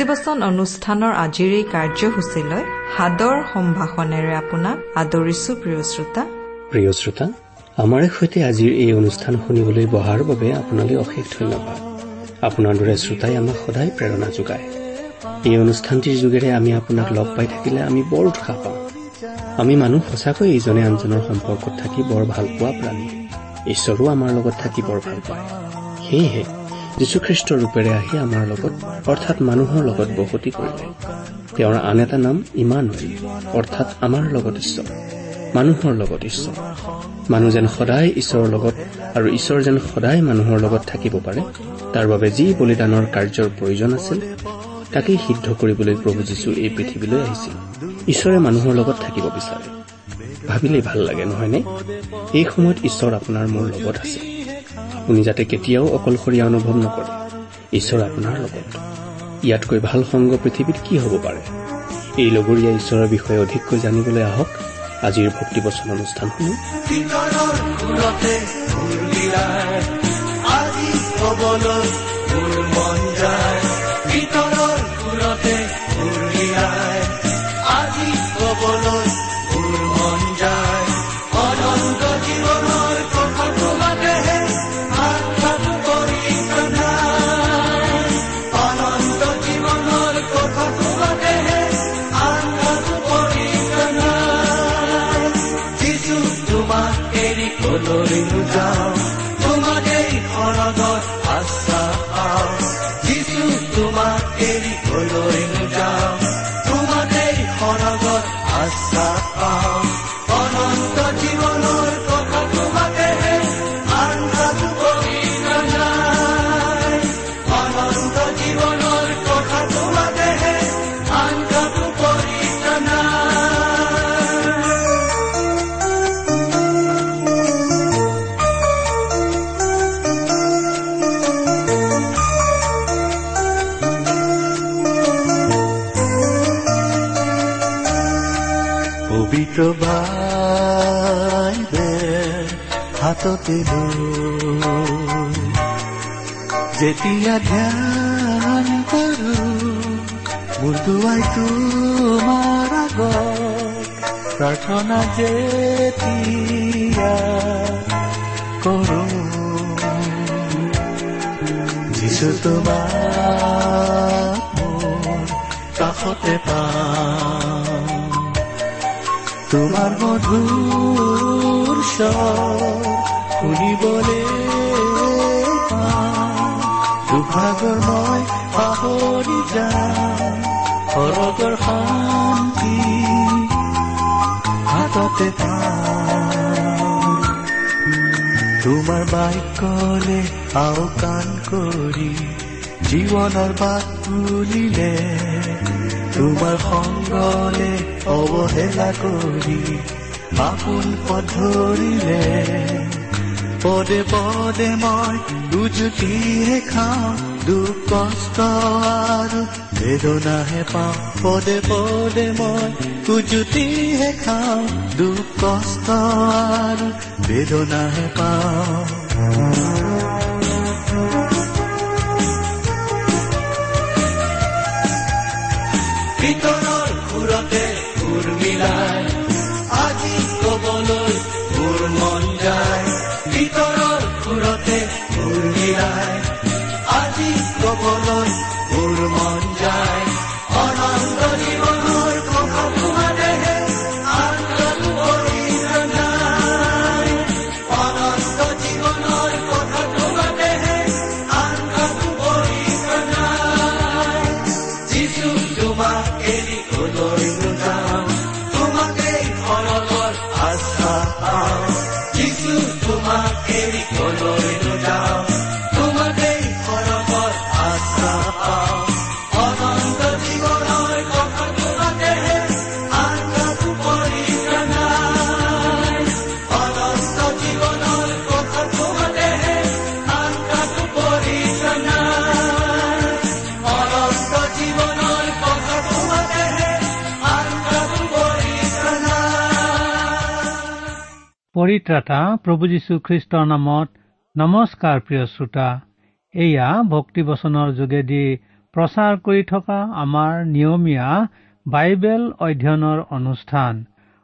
ভক্তিবচন অনুষ্ঠানৰ আজিৰ এই কাৰ্যসূচীলৈ সাদৰ সম্ভাষণেৰে আপোনাক আদৰিছো প্ৰিয় শ্ৰোতা। প্ৰিয় শ্ৰোতা আমাৰে সৈতে আজিৰ এই অনুষ্ঠান শুনিবলৈ বহাৰ বাবে আপোনালৈ অশেষ ধন্যবাদ। আপোনাৰ দৰে শ্ৰোতাই আমাক সদায় প্ৰেৰণা যোগায়। এই অনুষ্ঠানটিৰ যোগেৰে আমি আপোনাক লগ পাই থাকিলে আমি বৰ উৎসাহ পাওঁ। আমি মানুহ সঁচাকৈ ইজনে আনজনৰ সম্পৰ্কত থাকি বৰ ভাল পোৱা প্ৰাণী। ঈশ্বৰো আমাৰ লগত থাকি বৰ ভাল পায় সেয়েহে যীশুখ্ৰীষ্টৰ ৰূপেৰে আহি আমাৰ লগত অৰ্থাৎ মানুহৰ লগত বসতি কৰিলে। তেওঁৰ আন এটা নাম ইমানুৱেল অৰ্থাৎ আমাৰ লগত ঈশ্বৰ মানুহৰ লগত ঈশ্বৰ। মানুহ যেন সদায় ঈশ্বৰৰ লগত আৰু ঈশ্বৰ যেন সদায় মানুহৰ লগত থাকিব পাৰে তাৰ বাবে যি বলিদানৰ কাৰ্যৰ প্ৰয়োজন আছিল তাকেই সিদ্ধ কৰিবলৈ প্ৰভু যীশু এই পৃথিৱীলৈ আহিছিল। ঈশ্বৰে মানুহৰ লগত থাকিব বিচাৰে। ভাবিলেই ভাল লাগে নহয়নে? এই সময়ত ঈশ্বৰ আপোনাৰ মোৰ লগত আছে। আপুনি যাতে কেতিয়াও অকলশৰীয়া অনুভৱ নকৰে ঈশ্বৰ আপোনাৰ লগত। ইয়াতকৈ ভাল সংগ পৃথিৱীত কি হ'ব পাৰে? এই লগৰীয়া ঈশ্বৰৰ বিষয়ে অধিককৈ জানিবলৈ আহক আজিৰ ভক্তিবচন অনুষ্ঠানসমূহ। Lord, you down. হাততে লৈ যেতিয়া ধ্যান কৰো মূৰটোৱাই তোমাৰ আগত। প্ৰাৰ্থনা যেতিয়া কৰো যিছু তোমাক মোৰ কাষতে পাওঁ তোমাৰ মধুৰ স্বৰ শুনিবলে পাওঁ। দুভাগৰ মই পাহৰি যাওঁ সৰগৰ শান্তি হাততে তোমাৰ বাক্যলে আওকাণ কৰি জীৱনৰ বাট তুলিলে তোমাৰ সংগলে অৱহেলা কৰি আপোন পধৰিলে পদে পদে মই উজুতিহে খাওঁ দুখ কষ্ট আৰু বেদনাহে পাওঁ। পদে পদে মই উজুতিহে খাওঁ দুখ কষ্ট আৰু বেদনাহে পাওঁ। ভিতৰৰ সুৰতে সুৰ মিলাই মন যায় ভিতৰৰ সুৰতে সুৰ que mi color no পৰিত্ৰাতা প্ৰভু যীশু খ্ৰীষ্টৰ নামত নমস্কাৰ প্ৰিয় শ্ৰোতা। এয়া ভক্তিবচনৰ যোগেদি প্ৰচাৰ কৰি থকা আমাৰ নিয়মীয়া বাইবেল অধ্যয়নৰ অনুষ্ঠান।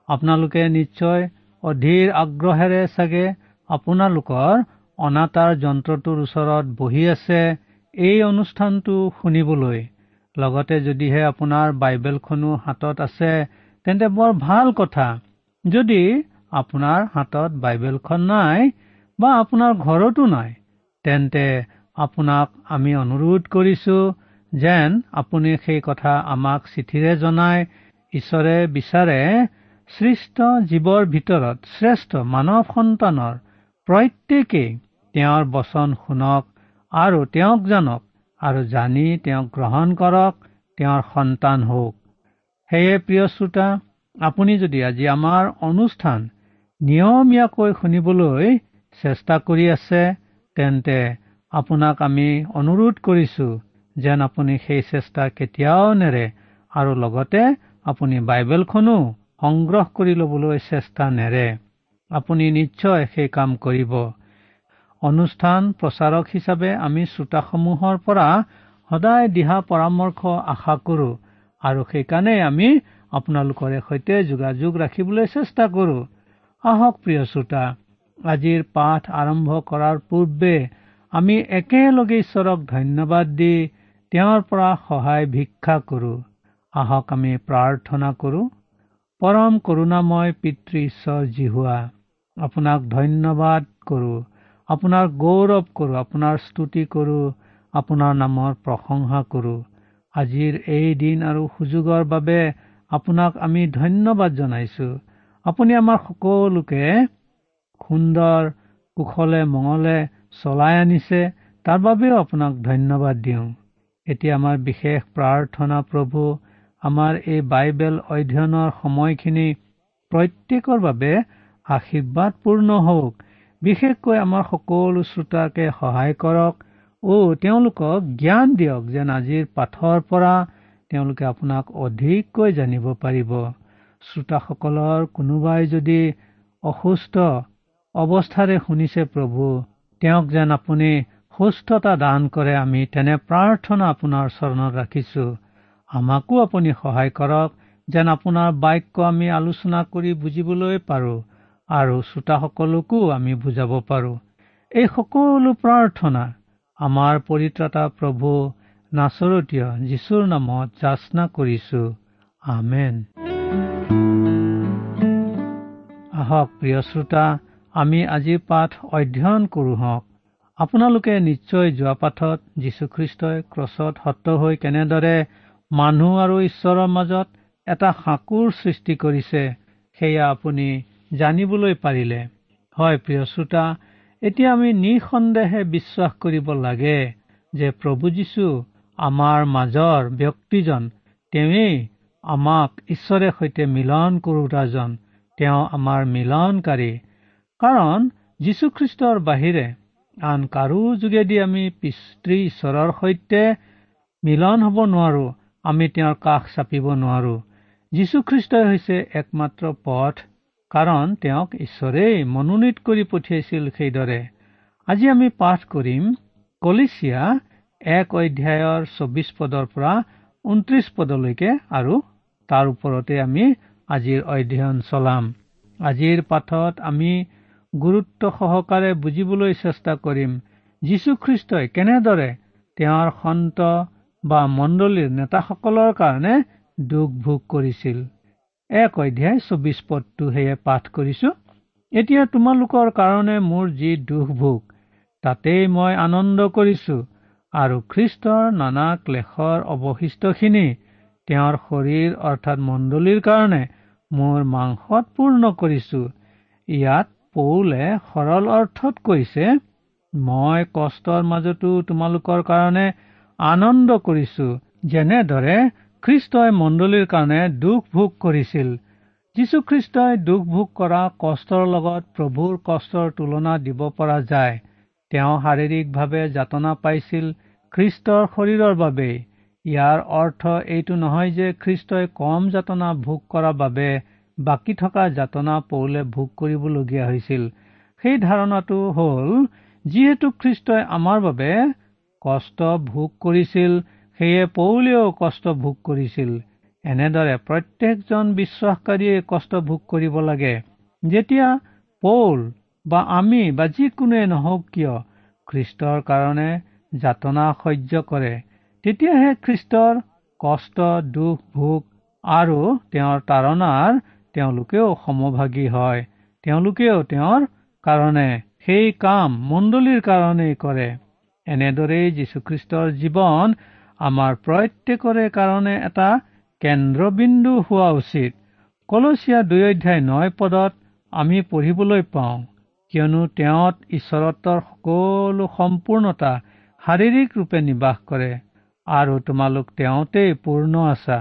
আপোনালোকে নিশ্চয় অধীৰ আগ্ৰহেৰে চাগে আপোনালোকৰ অনাতাৰ যন্ত্ৰটোৰ ওচৰত বহি আছে এই অনুষ্ঠানটো শুনিবলৈ। লগতে যদিহে আপোনাৰ বাইবেলখনো হাতত আছে তেন্তে বৰ ভাল কথা। যদি আপোনাৰ হাতত বাইবেলখন নাই বা আপোনাৰ ঘৰতো নাই তেন্তে আপোনাক আমি অনুৰোধ কৰিছো যেন আপুনি সেই কথা আমাক চিঠিৰে জনাই ঈশ্বৰে বিচাৰে সৃষ্ট জীৱৰ ভিতৰত শ্ৰেষ্ঠ মানৱ সন্তানৰ প্ৰত্যেকেই তেওঁৰ বচন শুনক আৰু তেওঁক জানক আৰু জানি তেওঁক গ্ৰহণ কৰক তেওঁৰ সন্তান হওক। সেয়ে প্ৰিয় শ্ৰোতা আপুনি যদি আজি আমাৰ অনুষ্ঠান নিয়মীয়াকৈ শুনিবলৈ চেষ্টা কৰি আছে তেন্তে আপোনাক আমি অনুৰোধ কৰিছো যেন আপুনি সেই চেষ্টা কেতিয়াও নেৰে আৰু লগতে আপুনি বাইবেলখনো সংগ্ৰহ কৰি ল'বলৈ চেষ্টা নেৰে। আপুনি নিশ্চয় সেই কাম কৰিব। অনুষ্ঠান প্ৰচাৰক হিচাপে আমি শ্ৰোতাসমূহৰ পৰা সদায় দিহা পৰামৰ্শ আশা কৰো আৰু সেইকাৰণে আমি আপোনালোকৰে সৈতে যোগাযোগ ৰাখিবলৈ চেষ্টা কৰো। আহক প্ৰিয় শ্ৰোতা আজিৰ পাঠ আৰম্ভ কৰাৰ পূৰ্বে আমি একেলগে ঈশ্বৰক ধন্যবাদ দি তেওঁৰ পৰা সহায় ভিক্ষা কৰো। আহক আমি প্ৰাৰ্থনা কৰো পৰম কৰোণাময় পিতৃ ঈশ্বৰ জিহুৱা আপোনাক ধন্যবাদ কৰো আপোনাৰ গৌৰৱ কৰো আপোনাৰ স্তুতি কৰো আপোনাৰ নামৰ প্ৰশংসা কৰো। আজিৰ এই দিন আৰু সুযোগৰ বাবে আপোনাক আমি ধন্যবাদ জনাইছো। আপুনি আমাৰ সকলোকে সুন্দৰ কুশলে মঙলে চলাই আনিছে তাৰ বাবেও আপোনাক ধন্যবাদ দিওঁ। এতিয়া আমাৰ বিশেষ প্ৰাৰ্থনা প্ৰভু আমাৰ এই বাইবেল অধ্যয়নৰ সময়খিনি প্ৰত্যেকৰ বাবে আশীৰ্বাদপূৰ্ণ হওক। বিশেষকৈ আমাৰ সকলো শ্ৰোতাকে সহায় কৰক অ তেওঁলোকক জ্ঞান দিয়ক যেন আজিৰ পাঠৰ পৰা তেওঁলোকে আপোনাক অধিককৈ জানিব পাৰিব। শ্ৰোতাসকলৰ কোনোবাই যদি অসুস্থ অৱস্থাৰে শুনিছে প্ৰভু তেওঁক যেন আপুনি সুস্থতা দান কৰে আমি তেনে প্ৰাৰ্থনা আপোনাৰ চৰণত ৰাখিছো। আমাকো আপুনি সহায় কৰক যেন আপোনাৰ বাক্য আমি আলোচনা কৰি বুজিবলৈ পাৰো আৰু শ্ৰোতাসকলকো আমি বুজাব পাৰো। এই সকলো প্ৰাৰ্থনা আমাৰ পৰিত্ৰাতা প্ৰভু নাচৰতীয় যীশুৰ নামত যাচনা কৰিছো। আমেন। আহক প্ৰিয় শ্ৰোতা আমি আজিৰ পাঠ অধ্যয়ন কৰো হওক। আপোনালোকে নিশ্চয় যোৱা পাঠত যীশুখ্ৰীষ্টই ক্ৰছত সত্ৰ হৈ কেনেদৰে মানুহ আৰু ঈশ্বৰৰ মাজত এটা সাঁকোৰ সৃষ্টি কৰিছে সেয়া আপুনি জানিবলৈ পাৰিলে। হয় প্ৰিয় শ্ৰোতা এতিয়া আমি নিঃসন্দেহে বিশ্বাস কৰিব লাগে যে প্ৰভু যীশু আমাৰ মাজৰ ব্যক্তিজন তেওঁৱেই আমাক ঈশ্বৰে সৈতে মিলন কৰোতাজন তেওঁ আমাৰ মিলনকাৰী। কাৰণ যীশুখ্ৰীষ্টৰ বাহিৰে আন কাৰো যোগেদি আমি পিতৃ ঈশ্বৰৰ সৈতে মিলন হ'ব নোৱাৰো আমি তেওঁৰ কাষ চাপিব নোৱাৰো। যীশুখ্ৰীষ্টই হৈছে একমাত্ৰ পথ কাৰণ তেওঁক ঈশ্বৰেই মনোনীত কৰি পঠিয়াইছিল সেইদৰে। আজি আমি পাঠ কৰিম কলিচিয়া এক অধ্যায়ৰ চৌবিশ পদৰ পৰা ঊনত্ৰিশ পদলৈকে আৰু তাৰ ওপৰতে আমি আজিৰ অধ্যয়ন চলাম। আজিৰ পাঠত আমি গুৰুত্ব সহকাৰে বুজিবলৈ চেষ্টা কৰিম যীশুখ্ৰীষ্টই কেনেদৰে তেওঁৰ সন্ত বা মণ্ডলীৰ নেতাসকলৰ কাৰণে দুখ ভোগ কৰিছিল। এক অধ্যায় চৌবিশ পদটো সেয়ে পাঠ কৰিছো। এতিয়া তোমালোকৰ কাৰণে মোৰ যি দুখ ভোগ তাতেই মই আনন্দ কৰিছো আৰু খ্ৰীষ্টৰ নানা ক্লেশৰ অৱশিষ্টখিনি তেওঁৰ শৰীৰ অৰ্থাৎ মণ্ডলীৰ কাৰণে মোৰ মাংসত পূৰ্ণ কৰিছো। ইয়াত পৌলে সৰল অৰ্থত কৈছে মই কষ্টৰ মাজতো তোমালোকৰ কাৰণে আনন্দ কৰিছো। যেনেদৰে খ্ৰীষ্টই মণ্ডলীৰ কাৰণে দুখ ভোগ কৰিছিল। যীশুখ্ৰীষ্টই দুখ ভোগ কৰা কষ্টৰ লগত প্ৰভুৰ কষ্টৰ তুলনা দিব পৰা যায়। তেওঁ শাৰীৰিকভাৱে যাতনা পাইছিল খ্ৰীষ্টৰ শৰীৰৰ বাবেই। ইয়াৰ অৰ্থ এইটো নহয় যে খ্ৰীষ্টই কম যাতনা ভোগ কৰাৰ বাবে বাকী থকা যাতনা পৌলে ভোগ কৰিবলগীয়া হৈছিল। সেই ধাৰণাটো হ'ল যিহেতু খ্ৰীষ্টই আমাৰ বাবে কষ্ট ভোগ কৰিছিল সেয়ে পৌলেও কষ্ট ভোগ কৰিছিল। এনেদৰে প্ৰত্যেকজন বিশ্বাসকাৰীয়ে কষ্ট ভোগ কৰিব লাগে। যেতিয়া পৌল বা আমি বা যিকোনোৱে নহওক কিয় খ্ৰীষ্টৰ কাৰণে যাতনা সহ্য কৰে। তেতিয়াহে খ্ৰীষ্টৰ কষ্ট দুখ ভোগ আৰু তেওঁৰ তাৰণাৰ তেওঁলোকেও সমভাগী হয়। তেওঁলোকেও তেওঁৰ কাৰণে সেই কাম মণ্ডলীৰ কাৰণেই কৰে। এনেদৰেই যীশুখ্ৰীষ্টৰ জীৱন আমাৰ প্ৰত্যেকৰে কাৰণে এটা কেন্দ্ৰবিন্দু হোৱা উচিত। কলচীয়া দুই অধ্যায় নয় পদত আমি পঢ়িবলৈ পাওঁ কিয়নো তেওঁত ঈশ্বৰত্বৰ সকলো সম্পূৰ্ণতা শাৰীৰিক ৰূপে নিবাস কৰে। আৰু তোমালোক তেওঁতেই পূৰ্ণ আছা।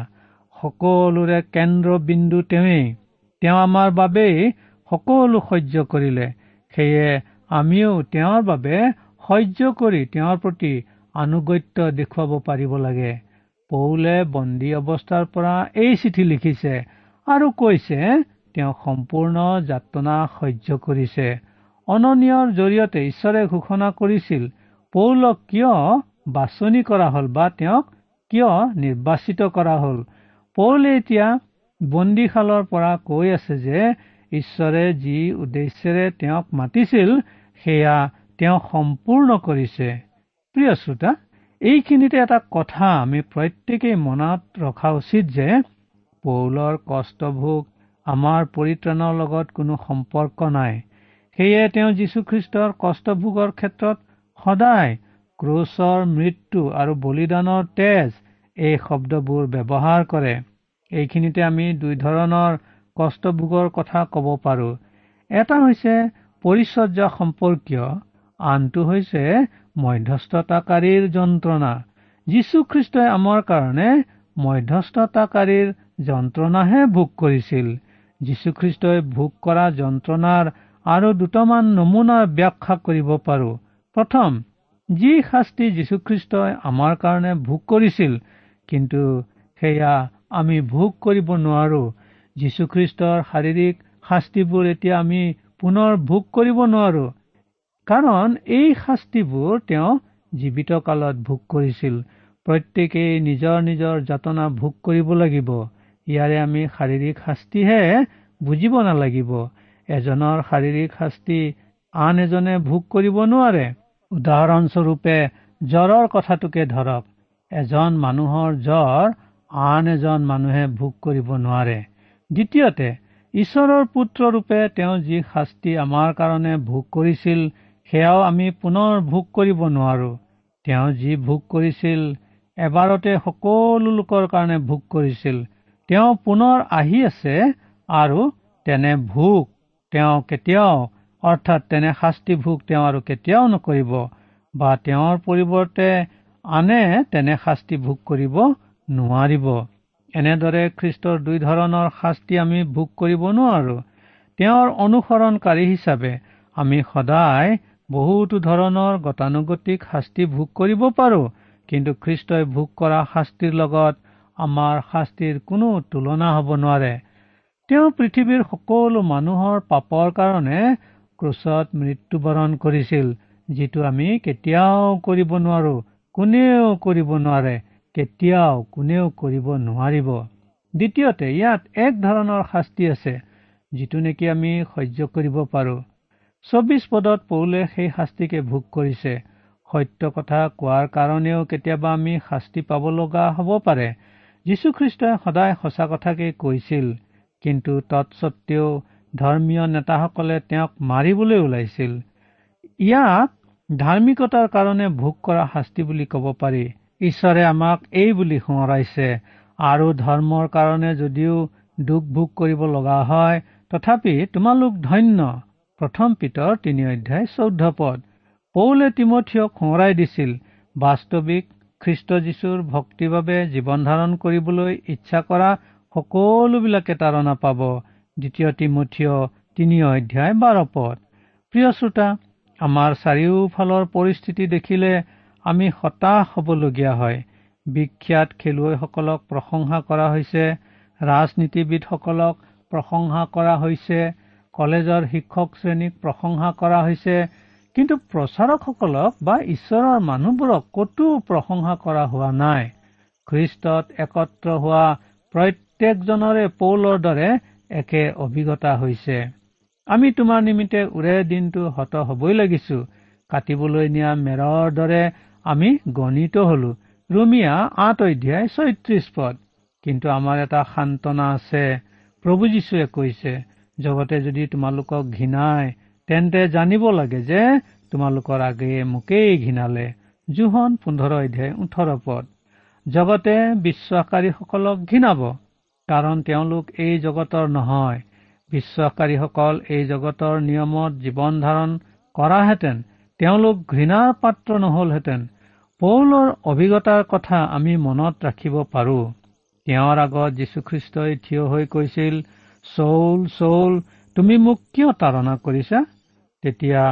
সকলোৰে কেন্দ্ৰবিন্দু তেওঁৱেই। তেওঁ আমাৰ বাবেই সকলো সহ্য কৰিলে। সেয়ে আমিও তেওঁৰ বাবে সহ্য কৰি তেওঁৰ প্ৰতি আনুগত্য দেখুৱাব পাৰিব লাগে। পৌলে বন্দী অৱস্থাৰ পৰা এই চিঠি লিখিছে আৰু কৈছে তেওঁ সম্পূৰ্ণ যাতনা সহ্য কৰিছে। অননীয়ৰ জৰিয়তে ঈশ্বৰে ঘোষণা কৰিছিল পৌলক কিয় বাছনি কৰা হল বা তেওঁক কিয় নিৰ্বাচিত কৰা হল? পৌলে এতিয়া বন্দীশালৰ পৰা কৈ আছে যে ঈশ্বৰে যি উদ্দেশ্যেৰে তেওঁক মাতিছিল সেয়া তেওঁ সম্পূৰ্ণ কৰিছে। প্ৰিয় শ্ৰোতা এইখিনিতে এটা কথা আমি প্ৰত্যেকেই মনত ৰখা উচিত যে পৌলৰ কষ্টভোগ আমাৰ পৰিত্ৰাণৰ লগত কোনো সম্পৰ্ক নাই। সেয়ে তেওঁ যীশুখ্ৰীষ্টৰ কষ্টভোগৰ ক্ষেত্ৰত সদায় ক্ৰোচৰ মৃত্যু আৰু বলিদানৰ তেজ এই শব্দবোৰ ব্যৱহাৰ কৰে। এইখিনিতে আমি দুই ধৰণৰ কষ্টভোগৰ কথা ক'ব পাৰো। এটা হৈছে পৰিচৰ্যা সম্পৰ্কীয় আনটো হৈছে মধ্যস্থতাকাৰীৰ যন্ত্ৰণা। যীশুখ্ৰীষ্টই আমাৰ কাৰণে মধ্যস্থতাকাৰীৰ যন্ত্ৰণাহে ভোগ কৰিছিল। যীশুখ্ৰীষ্টই ভোগ কৰা যন্ত্ৰণাৰ আৰু দুটামান নমুনাৰ ব্যাখ্যা কৰিব পাৰো। প্ৰথম যি শাস্তি যীশুখ্ৰীষ্টই আমাৰ কাৰণে ভোগ কৰিছিল কিন্তু সেয়া আমি ভোগ কৰিব নোৱাৰো। যীশুখ্ৰীষ্টৰ শাৰীৰিক শাস্তিবোৰ এতিয়া আমি পুনৰ ভোগ কৰিব নোৱাৰো। কাৰণ এই শাস্তিবোৰ তেওঁ জীৱিত কালত ভোগ কৰিছিল। প্ৰত্যেকেই নিজৰ নিজৰ যাতনা ভোগ কৰিব লাগিব। ইয়াৰে আমি শাৰীৰিক শাস্তিহে বুজিব নালাগিব। এজনৰ শাৰীৰিক শাস্তি আন এজনে ভোগ কৰিব নোৱাৰে। উদাহৰণস্বৰূপে জ্বৰৰ কথাটোকে ধৰক। এজন মানুহৰ জ্বৰ আন এজন মানুহে ভোগ কৰিব নোৱাৰে। দ্বিতীয়তে ঈশ্বৰৰ পুত্ৰৰূপে তেওঁ যি শাস্তি আমাৰ কাৰণে ভোগ কৰিছিল সেয়াও আমি পুনৰ ভোগ কৰিব নোৱাৰো। তেওঁ যি ভোগ কৰিছিল এবাৰতে সকলো লোকৰ কাৰণে ভোগ কৰিছিল। তেওঁ পুনৰ আহি আছে আৰু তেনে ভোগ তেওঁ কেতিয়াও অৰ্থাৎ তেনে শাস্তি ভোগ তেওঁ আৰু কেতিয়াও নকৰিব বা তেওঁৰ পৰিৱৰ্তে আনে তেনে শাস্তি ভোগ কৰিব নোৱাৰিব। এনেদৰে খ্ৰীষ্টৰ দুই ধৰণৰ শাস্তি আমি ভোগ কৰিব নোৱাৰো। তেওঁৰ অনুসৰণকাৰী হিচাপে আমি সদায় বহুতো ধৰণৰ গতানুগতিক শাস্তি ভোগ কৰিব পাৰো কিন্তু খ্ৰীষ্টই ভোগ কৰা শাস্তিৰ লগত আমাৰ শাস্তিৰ কোনো তুলনা হ'ব নোৱাৰে। তেওঁ পৃথিৱীৰ সকলো মানুহৰ পাপৰ কাৰণে ক্ৰোচত মৃত্যুবৰণ কৰিছিল যিটো আমি কেতিয়াও কৰিব নোৱাৰো কোনেও কৰিব নোৱাৰে কেতিয়াও কোনেও কৰিব নোৱাৰিব। দ্বিতীয়তে ইয়াত এক ধৰণৰ শাস্তি আছে যিটো নেকি আমি সহ্য কৰিব পাৰো। চৌবিশ পদত পৌলে সেই শাস্তিকে ভোগ কৰিছে। সত্য কথা কোৱাৰ কাৰণেও কেতিয়াবা আমি শাস্তি পাব লগা হ'ব পাৰে। যীশুখ্ৰীষ্টই সদায় সঁচা কথাকে কৈছিল কিন্তু তৎসত্বেও ধৰ্মীয় নেতাসকলে তেওঁক মাৰিবলৈ ওলাইছিল। ইয়াক ধাৰ্মিকতাৰ কাৰণে ভোগ কৰা শাস্তি বুলি ক'ব পাৰি। ঈশ্বৰে আমাক এই বুলি সোঁৱৰাইছে আৰু ধৰ্মৰ কাৰণে যদিও দুখ ভোগ কৰিব লগা হয় তথাপি তোমালোক ধন্য প্ৰথম পিতৰ তিনি অধ্যায় চৌধ্য পদ। পৌলে তিমঠিয়ক সোঁৱৰাই দিছিল বাস্তৱিক খ্ৰীষ্ট যীশুৰ ভক্তিৰ বাবে জীৱন ধাৰণ কৰিবলৈ ইচ্ছা কৰা সকলোবিলাকে তাৰণা পাব। দ্বিতীয় তিমঠিয় তিনি অধ্যায় বাৰ পদ। প্ৰিয় শ্ৰোতা আমাৰ চাৰিওফালৰ পৰিস্থিতি দেখিলে আমি হতাশ হবলগীয়া হয়। বিখ্যাত খেলুৱৈসকলক প্ৰশংসা কৰা হৈছে ৰাজনীতিবিদসকলক প্ৰশংসা কৰা হৈছে কলেজৰ শিক্ষক শ্ৰেণীক প্ৰশংসা কৰা হৈছে কিন্তু প্ৰচাৰকসকলক বা ঈশ্বৰৰ মানুহবোৰক কতো প্ৰশংসা কৰা হোৱা নাই। খ্ৰীষ্টত একত্ৰ হোৱা প্ৰত্যেকজনৰে পৌলৰ দৰে একে অভিজ্ঞতা হৈছে। আমি তোমাৰ নিমিত্তে ওৰে দিনটো হত হবই লাগিছো। কাটিবলৈ নিয়া মেৰৰ দৰে আমি গণিত হলো। ৰুমিয়া আঠ অধ্যায় ছয়ত্ৰিশ পদ। কিন্তু আমাৰ এটা সান্তনা আছে। প্ৰভু যীশুৱে কৈছে জগতে যদি তোমালোকক ঘৃণাই তেন্তে জানিব লাগে যে তোমালোকৰ আগেয়ে মোকেই ঘৃণালে। জোহন পোন্ধৰ অধ্যায় ওঠৰ পদ। জগতে বিশ্বাসকাৰীসকলক ঘৃণাব। কাৰণ তেওঁলোক এই জগতৰ নহয়। বিশ্বাসকাৰীসকল এই জগতৰ নিয়মত জীৱন ধাৰণ কৰাহেঁতেন। তেওঁলোক ঘৃণাৰ পাত্ৰ নহলহেঁতেন। পৌলৰ অভিজ্ঞতাৰ কথা আমি মনত ৰাখিব পাৰো। তেওঁৰ আগত যীশুখ্ৰীষ্টই থিয় হৈ কৈছিল চৌল চৌল তুমি মোক কিয় তাৰণা কৰিছা? তেতিয়া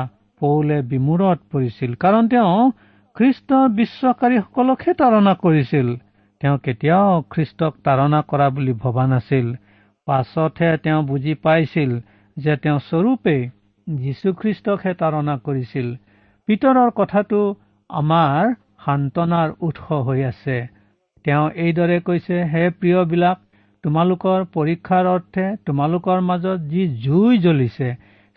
পৌলে বিমূৰত পৰিছিল কাৰণ তেওঁ খ্ৰীষ্টৰ বিশ্বাসকাৰীসকলকহে তাৰণা কৰিছিল। তেওঁ কেতিয়াও খ্ৰীষ্টক তাৰণা কৰা বুলি ভবা নাছিল। পাছতহে তেওঁ বুজি পাইছিল যে তেওঁ স্বৰূপেই যীশুখ্ৰীষ্টকহে তাৰণা কৰিছিল। পিতৰৰ কথাটো আমাৰ সান্তনাৰ উৎস হৈ আছে। তেওঁ এইদৰে কৈছে হে প্ৰিয়বিলাক তোমালোকৰ পৰীক্ষাৰ অৰ্থে তোমালোকৰ মাজত যি জুই জ্বলিছে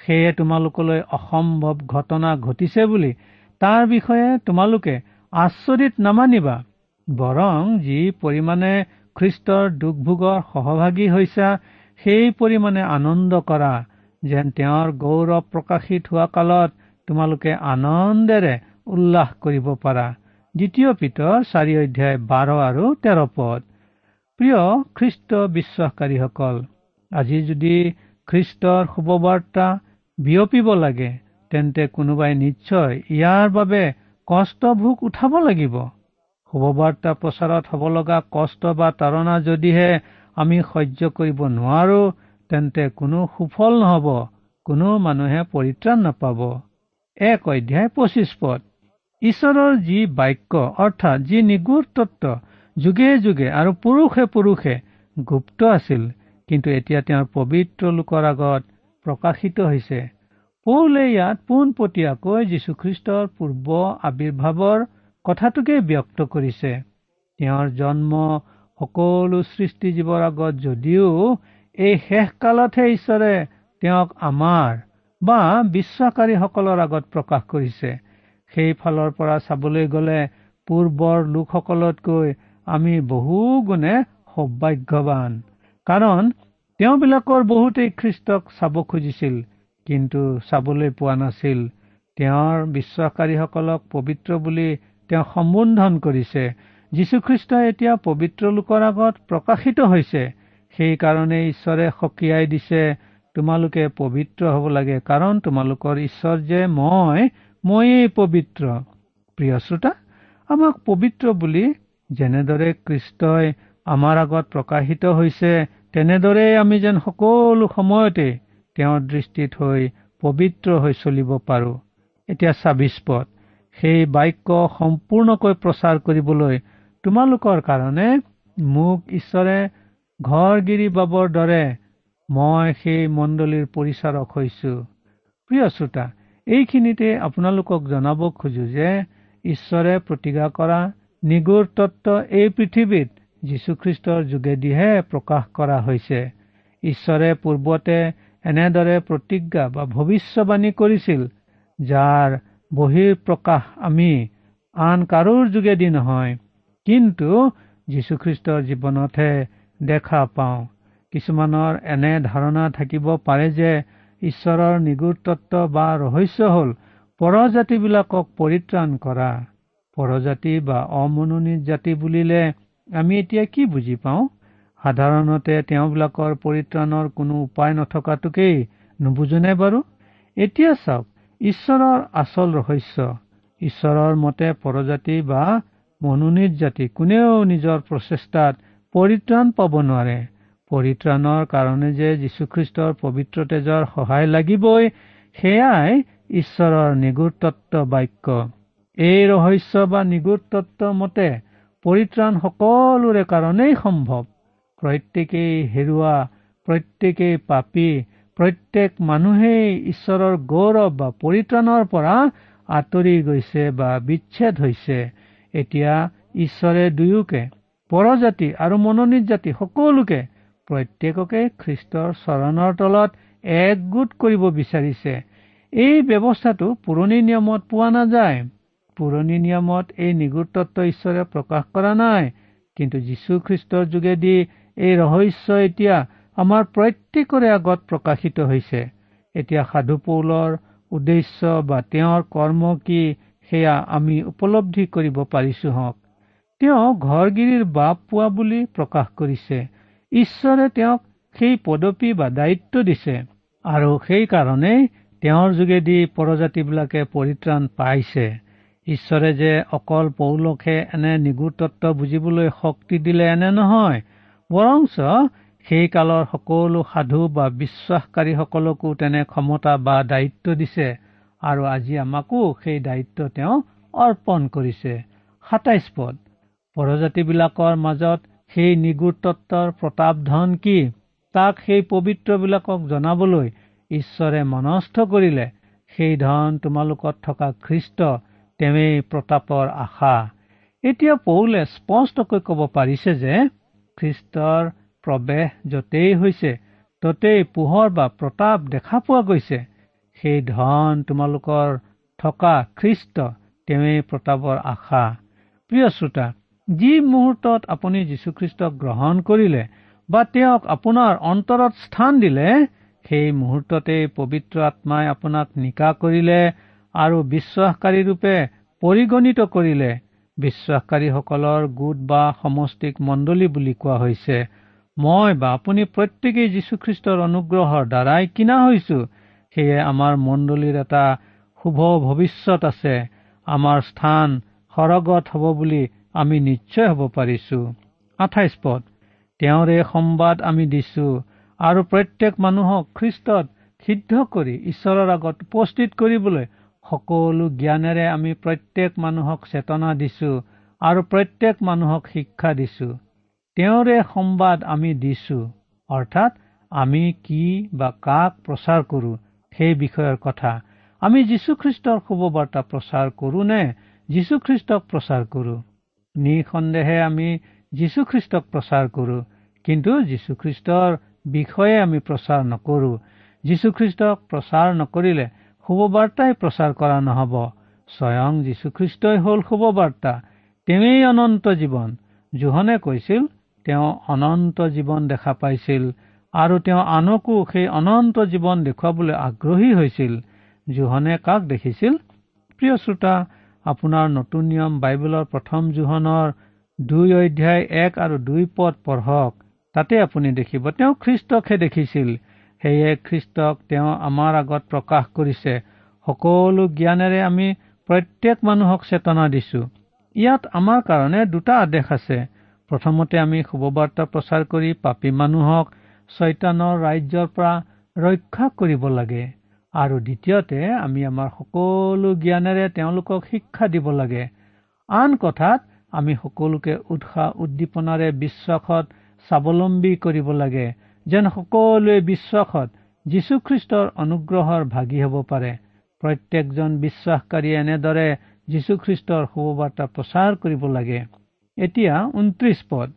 সেয়ে তোমালোকলৈ অসম্ভৱ ঘটনা ঘটিছে বুলি তাৰ বিষয়ে তোমালোকে আশ্বৰিত নামানিবা। বৰং যি পৰিমাণে খ্ৰীষ্টৰ দুখভোগৰ সহভাগী হৈছা সেই পৰিমাণে আনন্দ কৰা যেন তেওঁৰ গৌৰৱ প্ৰকাশিত হোৱা কালত তোমালোকে আনন্দেৰে উল্লাস কৰিব পাৰা। দ্বিতীয় পিতৰ চাৰি অধ্যায় বাৰ আৰু তেৰ পদ। প্ৰিয় খ্ৰীষ্ট বিশ্বাসকাৰীসকল আজি যদি খ্ৰীষ্টৰ শুভবাৰ্তা বিয়পিব লাগে তেন্তে কোনোবাই নিশ্চয় ইয়াৰ বাবে কষ্ট ভোগ উঠাব লাগিব। শুভবাৰ্তা প্ৰচাৰত হ'ব লগা কষ্ট বা তাৰণা যদিহে আমি সহ্য কৰিব নোৱাৰো তেন্তে কোনো সুফল নহ'ব কোনো মানুহে পৰিত্ৰাণ নাপাব। এক অধ্যায় পঁচিছ পদ। ঈশ্বৰৰ যি বাক্য অৰ্থাৎ যি নিগুৰ তত্ব যুগে যুগে আৰু পুৰুষে পুৰুষে গুপ্ত আছিল কিন্তু এতিয়া তেওঁৰ পবিত্ৰ লোকৰ আগত প্ৰকাশিত হৈছে। পৌলে ইয়াত পোনপটীয়াকৈ যীশুখ্ৰীষ্টৰ পূৰ্ব আৱিৰ্ভাৱৰ কথাটোকে ব্যক্ত কৰিছে। তেওঁৰ জন্ম সকলো সৃষ্টি জীৱৰ আগত যদিও এই শেষ কালতহে ঈশ্বৰে তেওঁক আমাৰ বা বিশ্বাসকাৰীসকলৰ আগত প্ৰকাশ কৰিছে। সেই ফালৰ পৰা চাবলৈ গ'লে পূৰ্বৰ লোকসকলতকৈ আমি বহু গুণে সৌভাগ্যৱান। কাৰণ তেওঁবিলাকৰ বহুতেই খ্ৰীষ্টক চাব খুজিছিল কিন্তু চাবলৈ পোৱা নাছিল। তেওঁৰ বিশ্বাসকাৰীসকলক পবিত্ৰ বুলি তেওঁ সম্বোধন কৰিছে যীশুখ্ৰীষ্টই এতিয়া পবিত্ৰ লোকৰ আগত প্ৰকাশিত হৈছে। সেইকাৰণে ঈশ্বৰে সকীয়াই দিছে তোমালোকে পবিত্ৰ হ'ব লাগে কাৰণ তোমালোকৰ ঈশ্বৰ যে মই ময়েই পবিত্ৰ। প্ৰিয় শ্ৰোতা আমাক পবিত্ৰ বুলি যেনেদৰে কৃষ্টই আমাৰ আগত প্ৰকাশিত হৈছে তেনেদৰে আমি যেন সকলো সময়তে তেওঁৰ দৃষ্টিত হৈ পবিত্ৰ হৈ চলিব পাৰো। এতিয়া ছাব্বিছ পথ সেই বাক্য সম্পূৰ্ণকৈ প্ৰচাৰ কৰিবলৈ তোমালোকৰ কাৰণে মোক ঈশ্বৰে ঘৰগিৰি বাবৰ দৰে মই সেই মণ্ডলীৰ পৰিচাৰক হৈছো। প্ৰিয় শ্ৰোতা এইখিনিতে আপোনালোকক জনাব খোজো যে ঈশ্বৰে প্ৰতিজ্ঞা কৰা নিগুৰ তত্ত্ব এই পৃথিৱীত যীশুখ্ৰীষ্টৰ যোগেদিহে প্ৰকাশ কৰা হৈছে। ঈশ্বৰে পূৰ্বতে এনেদৰে প্ৰতিজ্ঞা বা ভৱিষ্যবাণী কৰিছিল যাৰ বহিৰ প্ৰকাশ আমি আন কাৰোৰ যোগেদি নহয় কিন্তু যীশুখ্ৰীষ্টৰ জীৱনতহে দেখা পাওঁ। কিছুমানৰ এনে ধাৰণা থাকিব পাৰে যে ঈশ্বৰৰ নিগুৰ তত্ত্ব বা ৰহস্য হল পৰজাতিবিলাকক পৰিত্ৰাণ কৰা। পৰজাতি বা অমনোনীত জাতি বুলিলে আমি এতিয়া কি বুজি পাওঁ? সাধাৰণতে তেওঁবিলাকৰ পৰিত্ৰাণৰ কোনো উপায় নথকাটোকেই নুবুজোনে বাৰু? এতিয়া চাওক ঈশ্বৰৰ আচল ৰহস্য। ঈশ্বৰৰ মতে পৰজাতি বা মনোনীত জাতি কোনেও নিজৰ প্ৰচেষ্টাত পৰিত্ৰাণ পাব নোৱাৰে। পৰিত্ৰাণৰ কাৰণে যে যীশুখ্ৰীষ্টৰ পবিত্ৰ তেজৰ সহায় লাগিবই সেয়াই ঈশ্বৰৰ নিগুৰ তত্ত্ব বাক্য। এই ৰহস্য বা নিগুৰ তত্ত্ব মতে পৰিত্ৰাণ সকলোৰে কাৰণেই সম্ভৱ। প্ৰত্যেকেই হেৰুৱা প্ৰত্যেকেই পাপী প্ৰত্যেক মানুহেই ঈশ্বৰৰ গৌৰৱ বা পৰিত্ৰাণৰ পৰা আঁতৰি গৈছে বা বিচ্ছেদ হৈছে। এতিয়া ঈশ্বৰে দুয়োকে পৰজাতি আৰু মনোনীত জাতি সকলোকে প্ৰত্যেককে খ্ৰীষ্টৰ চৰণৰ তলত একগোট কৰিব বিচাৰিছে। এই ব্যৱস্থাটো পুৰণি নিয়মত পোৱা নাযায়। পুৰণি নিয়মত এই নিগুৰ ঈশ্বৰে প্ৰকাশ কৰা নাই। কিন্তু যীশুখ্ৰীষ্টৰ যোগেদি এই ৰহস্য এতিয়া আমাৰ প্ৰত্যেকৰে আগত প্ৰকাশিত হৈছে। এতিয়া সাধু পৌলৰ উদ্দেশ্য বা তেওঁৰ কৰ্ম কি সেয়া আমি উপলব্ধি কৰিব পাৰিছো হওক। তেওঁ ঘৰগিৰিৰ বাপ পোৱা বুলি প্ৰকাশ কৰিছে। ঈশ্বৰে তেওঁক সেই পদবী বা দায়িত্ব দিছে। আৰু সেইকাৰণেই তেওঁৰ যোগেদি পৰজাতিবিলাকে পৰিত্ৰাণ পাইছে। ঈশ্বৰে যে অকল পৌলকহে এনে নিগুৰ তত্ব বুজিবলৈ শক্তি দিলে এনে নহয় বৰঞ্চ সেই কালৰ সকলো সাধু বা বিশ্বাসকাৰীসকলকো তেনে ক্ষমতা বা দায়িত্ব দিছে আৰু আজি আমাকো সেই দায়িত্ব তেওঁ অৰ্পণ কৰিছে। সাতাইশ পদ। পৰজাতিবিলাকৰ মাজত সেই নিগুৰ তত্বৰ প্ৰতাপ ধন কি? তাক সেই পবিত্ৰবিলাকক জনাবলৈ ঈশ্বৰে মনস্থ কৰিলে সেই ধন তোমালোকত থকা খ্ৰীষ্ট তেওঁই প্ৰতাপৰ আশা। এতিয়া পৌলে স্পষ্টকৈ কব পাৰিছে যে খ্ৰীষ্টৰ প্ৰৱেশ য'তেই হৈছে ততেই পোহৰ বা প্ৰতাপ দেখা পোৱা গৈছে। সেই ধন তোমালোকৰ থকা খ্ৰীষ্ট তেওঁই প্ৰতাপৰ আশা। প্ৰিয় শ্ৰোতা যি মুহূৰ্তত আপুনি যীশুখ্ৰীষ্টক গ্ৰহণ কৰিলে বা তেওঁক আপোনাৰ অন্তৰত স্থান দিলে সেই মুহূৰ্ততেই পবিত্ৰ আত্মাই আপোনাক নিকা কৰিলে আৰু বিশ্বাসকাৰী ৰূপে পৰিগণিত কৰিলে। বিশ্বাসকাৰীসকলৰ গোট বা সমষ্টিক মণ্ডলী বুলি কোৱা হৈছে। মই বা আপুনি প্ৰত্যেকেই যীশুখ্ৰীষ্টৰ অনুগ্ৰহৰ দ্বাৰাই কিনা হৈছো। সেয়ে আমাৰ মণ্ডলীৰ এটা শুভ ভৱিষ্যত আছে। আমাৰ স্থান সৰগত হ'ব বুলি আমি নিশ্চয় হ'ব পাৰিছো। আঠাইছ পদ। তেওঁৰে সম্বাদ আমি দিছো আৰু প্ৰত্যেক মানুহক খ্ৰীষ্টত সিদ্ধ কৰি ঈশ্বৰৰ আগত উপস্থিত কৰিবলৈ সকলো জ্ঞানেৰে আমি প্ৰত্যেক মানুহক চেতনা দিছো আৰু প্ৰত্যেক মানুহক শিক্ষা দিছো। তেওঁৰে সম্বাদ আমি দিছো অৰ্থাৎ আমি কি বা কাক প্ৰচাৰ কৰো সেই বিষয়ৰ কথা। আমি যীশুখ্ৰীষ্টৰ শুভবাৰ্তা প্ৰচাৰ কৰো নে যীশুখ্ৰীষ্টক প্ৰচাৰ কৰো? নিসন্দেহে আমি যীশুখ্ৰীষ্টক প্ৰচাৰ কৰো কিন্তু যীশুখ্ৰীষ্টৰ বিষয়ে আমি প্ৰচাৰ নকৰো। যীশুখ্ৰীষ্টক প্ৰচাৰ নকৰিলে শুভবাৰ্তাই প্ৰচাৰ কৰা নহব। স্বয়ং যীশুখ্ৰীষ্টই হল শুভবাৰ্তা। তেওঁই অনন্ত জীৱন। জোহনে কৈছিল তেওঁ অনন্ত জীৱন দেখা পাইছিল আৰু তেওঁ আনকো সেই অনন্ত জীৱন দেখুৱাবলৈ আগ্ৰহী হৈছিল। জোহনে কাক দেখিছিল? প্ৰিয় শ্ৰোতা আপোনাৰ নতুন নিয়ম বাইবেলৰ প্ৰথম জোহনৰ দুই অধ্যায় এক আৰু দুই পদ পঢ়ক। তাতে আপুনি দেখিব তেওঁ খ্ৰীষ্টকহে দেখিছিল। সেয়ে খ্ৰীষ্টক তেওঁ আমাৰ আগত প্ৰকাশ কৰিছে। সকলো জ্ঞানেৰে আমি প্ৰত্যেক মানুহক চেতনা দিছো। ইয়াত আমাৰ কাৰণে দুটা আদেশ আছে। প্ৰথমতে আমি শুভবাৰ্তা প্ৰচাৰ কৰি পাপী মানুহক ছয়তানৰ ৰাজ্যৰ পৰা ৰক্ষা কৰিব লাগে আৰু দ্বিতীয়তে আমি আমাৰ সকলো জ্ঞানেৰে তেওঁলোকক শিক্ষা দিব লাগে। আন কথাত আমি সকলোকে উৎসাহ উদ্দীপনাৰে বিশ্বাসত স্বাৱলম্বী কৰিব লাগে যেন সকলোৱে বিশ্বাসত যীশুখ্ৰীষ্টৰ অনুগ্ৰহৰ ভাগি হ'ব পাৰে। প্ৰত্যেকজন বিশ্বাসকাৰীয়ে এনেদৰে যীশুখ্ৰীষ্টৰ শুভবাৰ্তা প্ৰচাৰ কৰিব লাগে। এতিয়া ঊনত্ৰিশ পদ।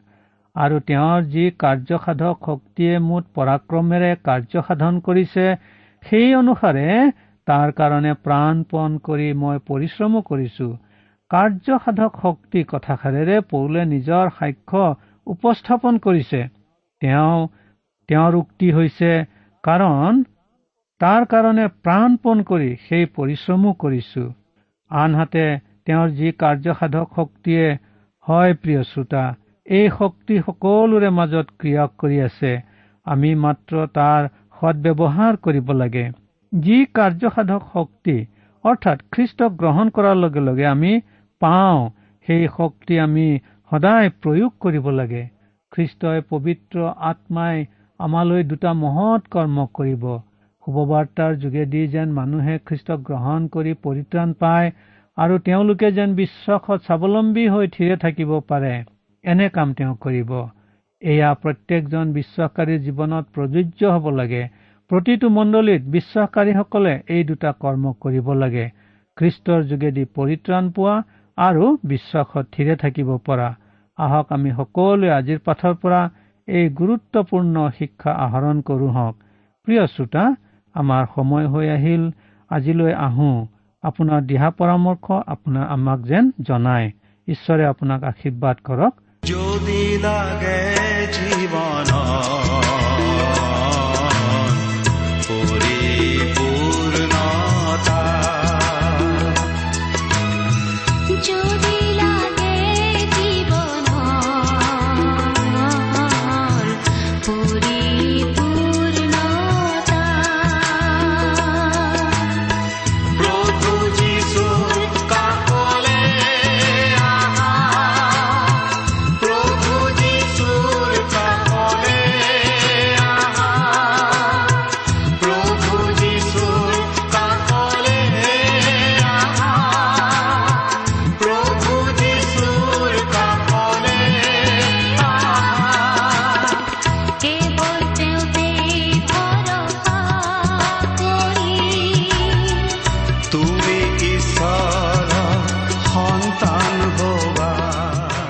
আৰু তেওঁৰ যি কাৰ্যসাধক শক্তিয়ে মুঠ পৰাক্ৰমেৰে কাৰ্যসাধন কৰিছে সেই অনুসাৰে তাৰ কাৰণে প্ৰাণপণ কৰি মই পৰিশ্ৰমো কৰিছো। কাৰ্যসাধক শক্তি কথাষাৰেৰে পৌলে নিজৰ সাক্ষ্য উপস্থাপন কৰিছে। তেওঁ তেওঁৰ উক্তি হৈছে কাৰণ তাৰ কাৰণে প্ৰাণপণ কৰি সেই পৰিশ্ৰমো কৰিছো। আনহাতে তেওঁৰ যি কাৰ্যসাধক শক্তিয়ে হয় প্ৰিয় শ্ৰোতা এই শক্তি সকলোৰে মাজত ক্ৰিয়া কৰি আছে। আমি মাত্ৰ তাৰ সদব্যৱহাৰ কৰিব লাগে। যি কাৰ্যসাধক শক্তি অৰ্থাৎ খ্ৰীষ্টক গ্ৰহণ কৰাৰ লগে লগে আমি পাওঁ সেই শক্তি আমি সদায় প্ৰয়োগ কৰিব লাগে। খ্ৰীষ্টই পবিত্ৰ আত্মাই আমালৈ দুটা মহৎ কৰ্ম কৰিব। শুভবাৰ্তাৰ যোগেদি যেন মানুহে খ্ৰীষ্টক গ্ৰহণ কৰি পৰিত্ৰাণ পায় আৰু তেওঁলোকে যেন বিশ্বাসত স্বাৱলম্বী হৈ থিৰে থাকিব পাৰে এনে কাম তেওঁ কৰিব। এয়া প্ৰত্যেকজন বিশ্বাসকাৰীৰ জীৱনত প্ৰযোজ্য হ'ব লাগে। প্ৰতিটো মণ্ডলীত বিশ্বাসকাৰীসকলে এই দুটা কৰ্ম কৰিব লাগে। খ্ৰীষ্টৰ যোগেদি পৰিত্ৰাণ পোৱা আৰু বিশ্বাসত থিৰে থাকিব পৰা। আহক আমি সকলোৱে আজিৰ পাঠৰ পৰা এই গুৰুত্বপূৰ্ণ শিক্ষা আহৰণ কৰোঁ হওক। প্ৰিয় শ্ৰোতা আমাৰ সময় হৈ আহিল। আজিলৈ আহো। আপোনাৰ দিহা পৰামৰ্শ আপোনাৰ আমাক যেন জনায়। ঈশ্বৰে আপোনাক আশীৰ্বাদ কৰক। যদি লাগে জীৱন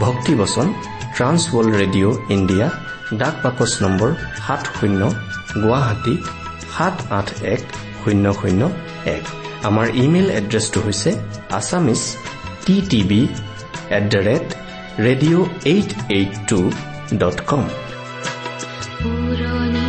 ভক্তিবচন ট্ৰান্সৱৰ্ল্ড ৰেডিঅ' ইণ্ডিয়া ডাক বাকচ নম্বৰ সাত শূন্য গুৱাহাটী সাত আঠ এক শূন্য শূন্য এক। আমাৰ ইমেইল এড্ৰেছটো হৈছে Assamese T TV at the rate radio' eight eight two dot com. পুৰণি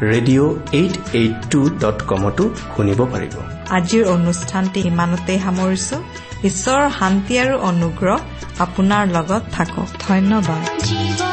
radio' eight eight two dot কমতো শুনিব পাৰিব। আজিৰ অনুষ্ঠানটি ইমানতে সামৰিছো। ঈশ্বৰৰ শান্তি আৰু অনুগ্ৰহ আপোনাৰ লগত থাকক। ধন্যবাদ।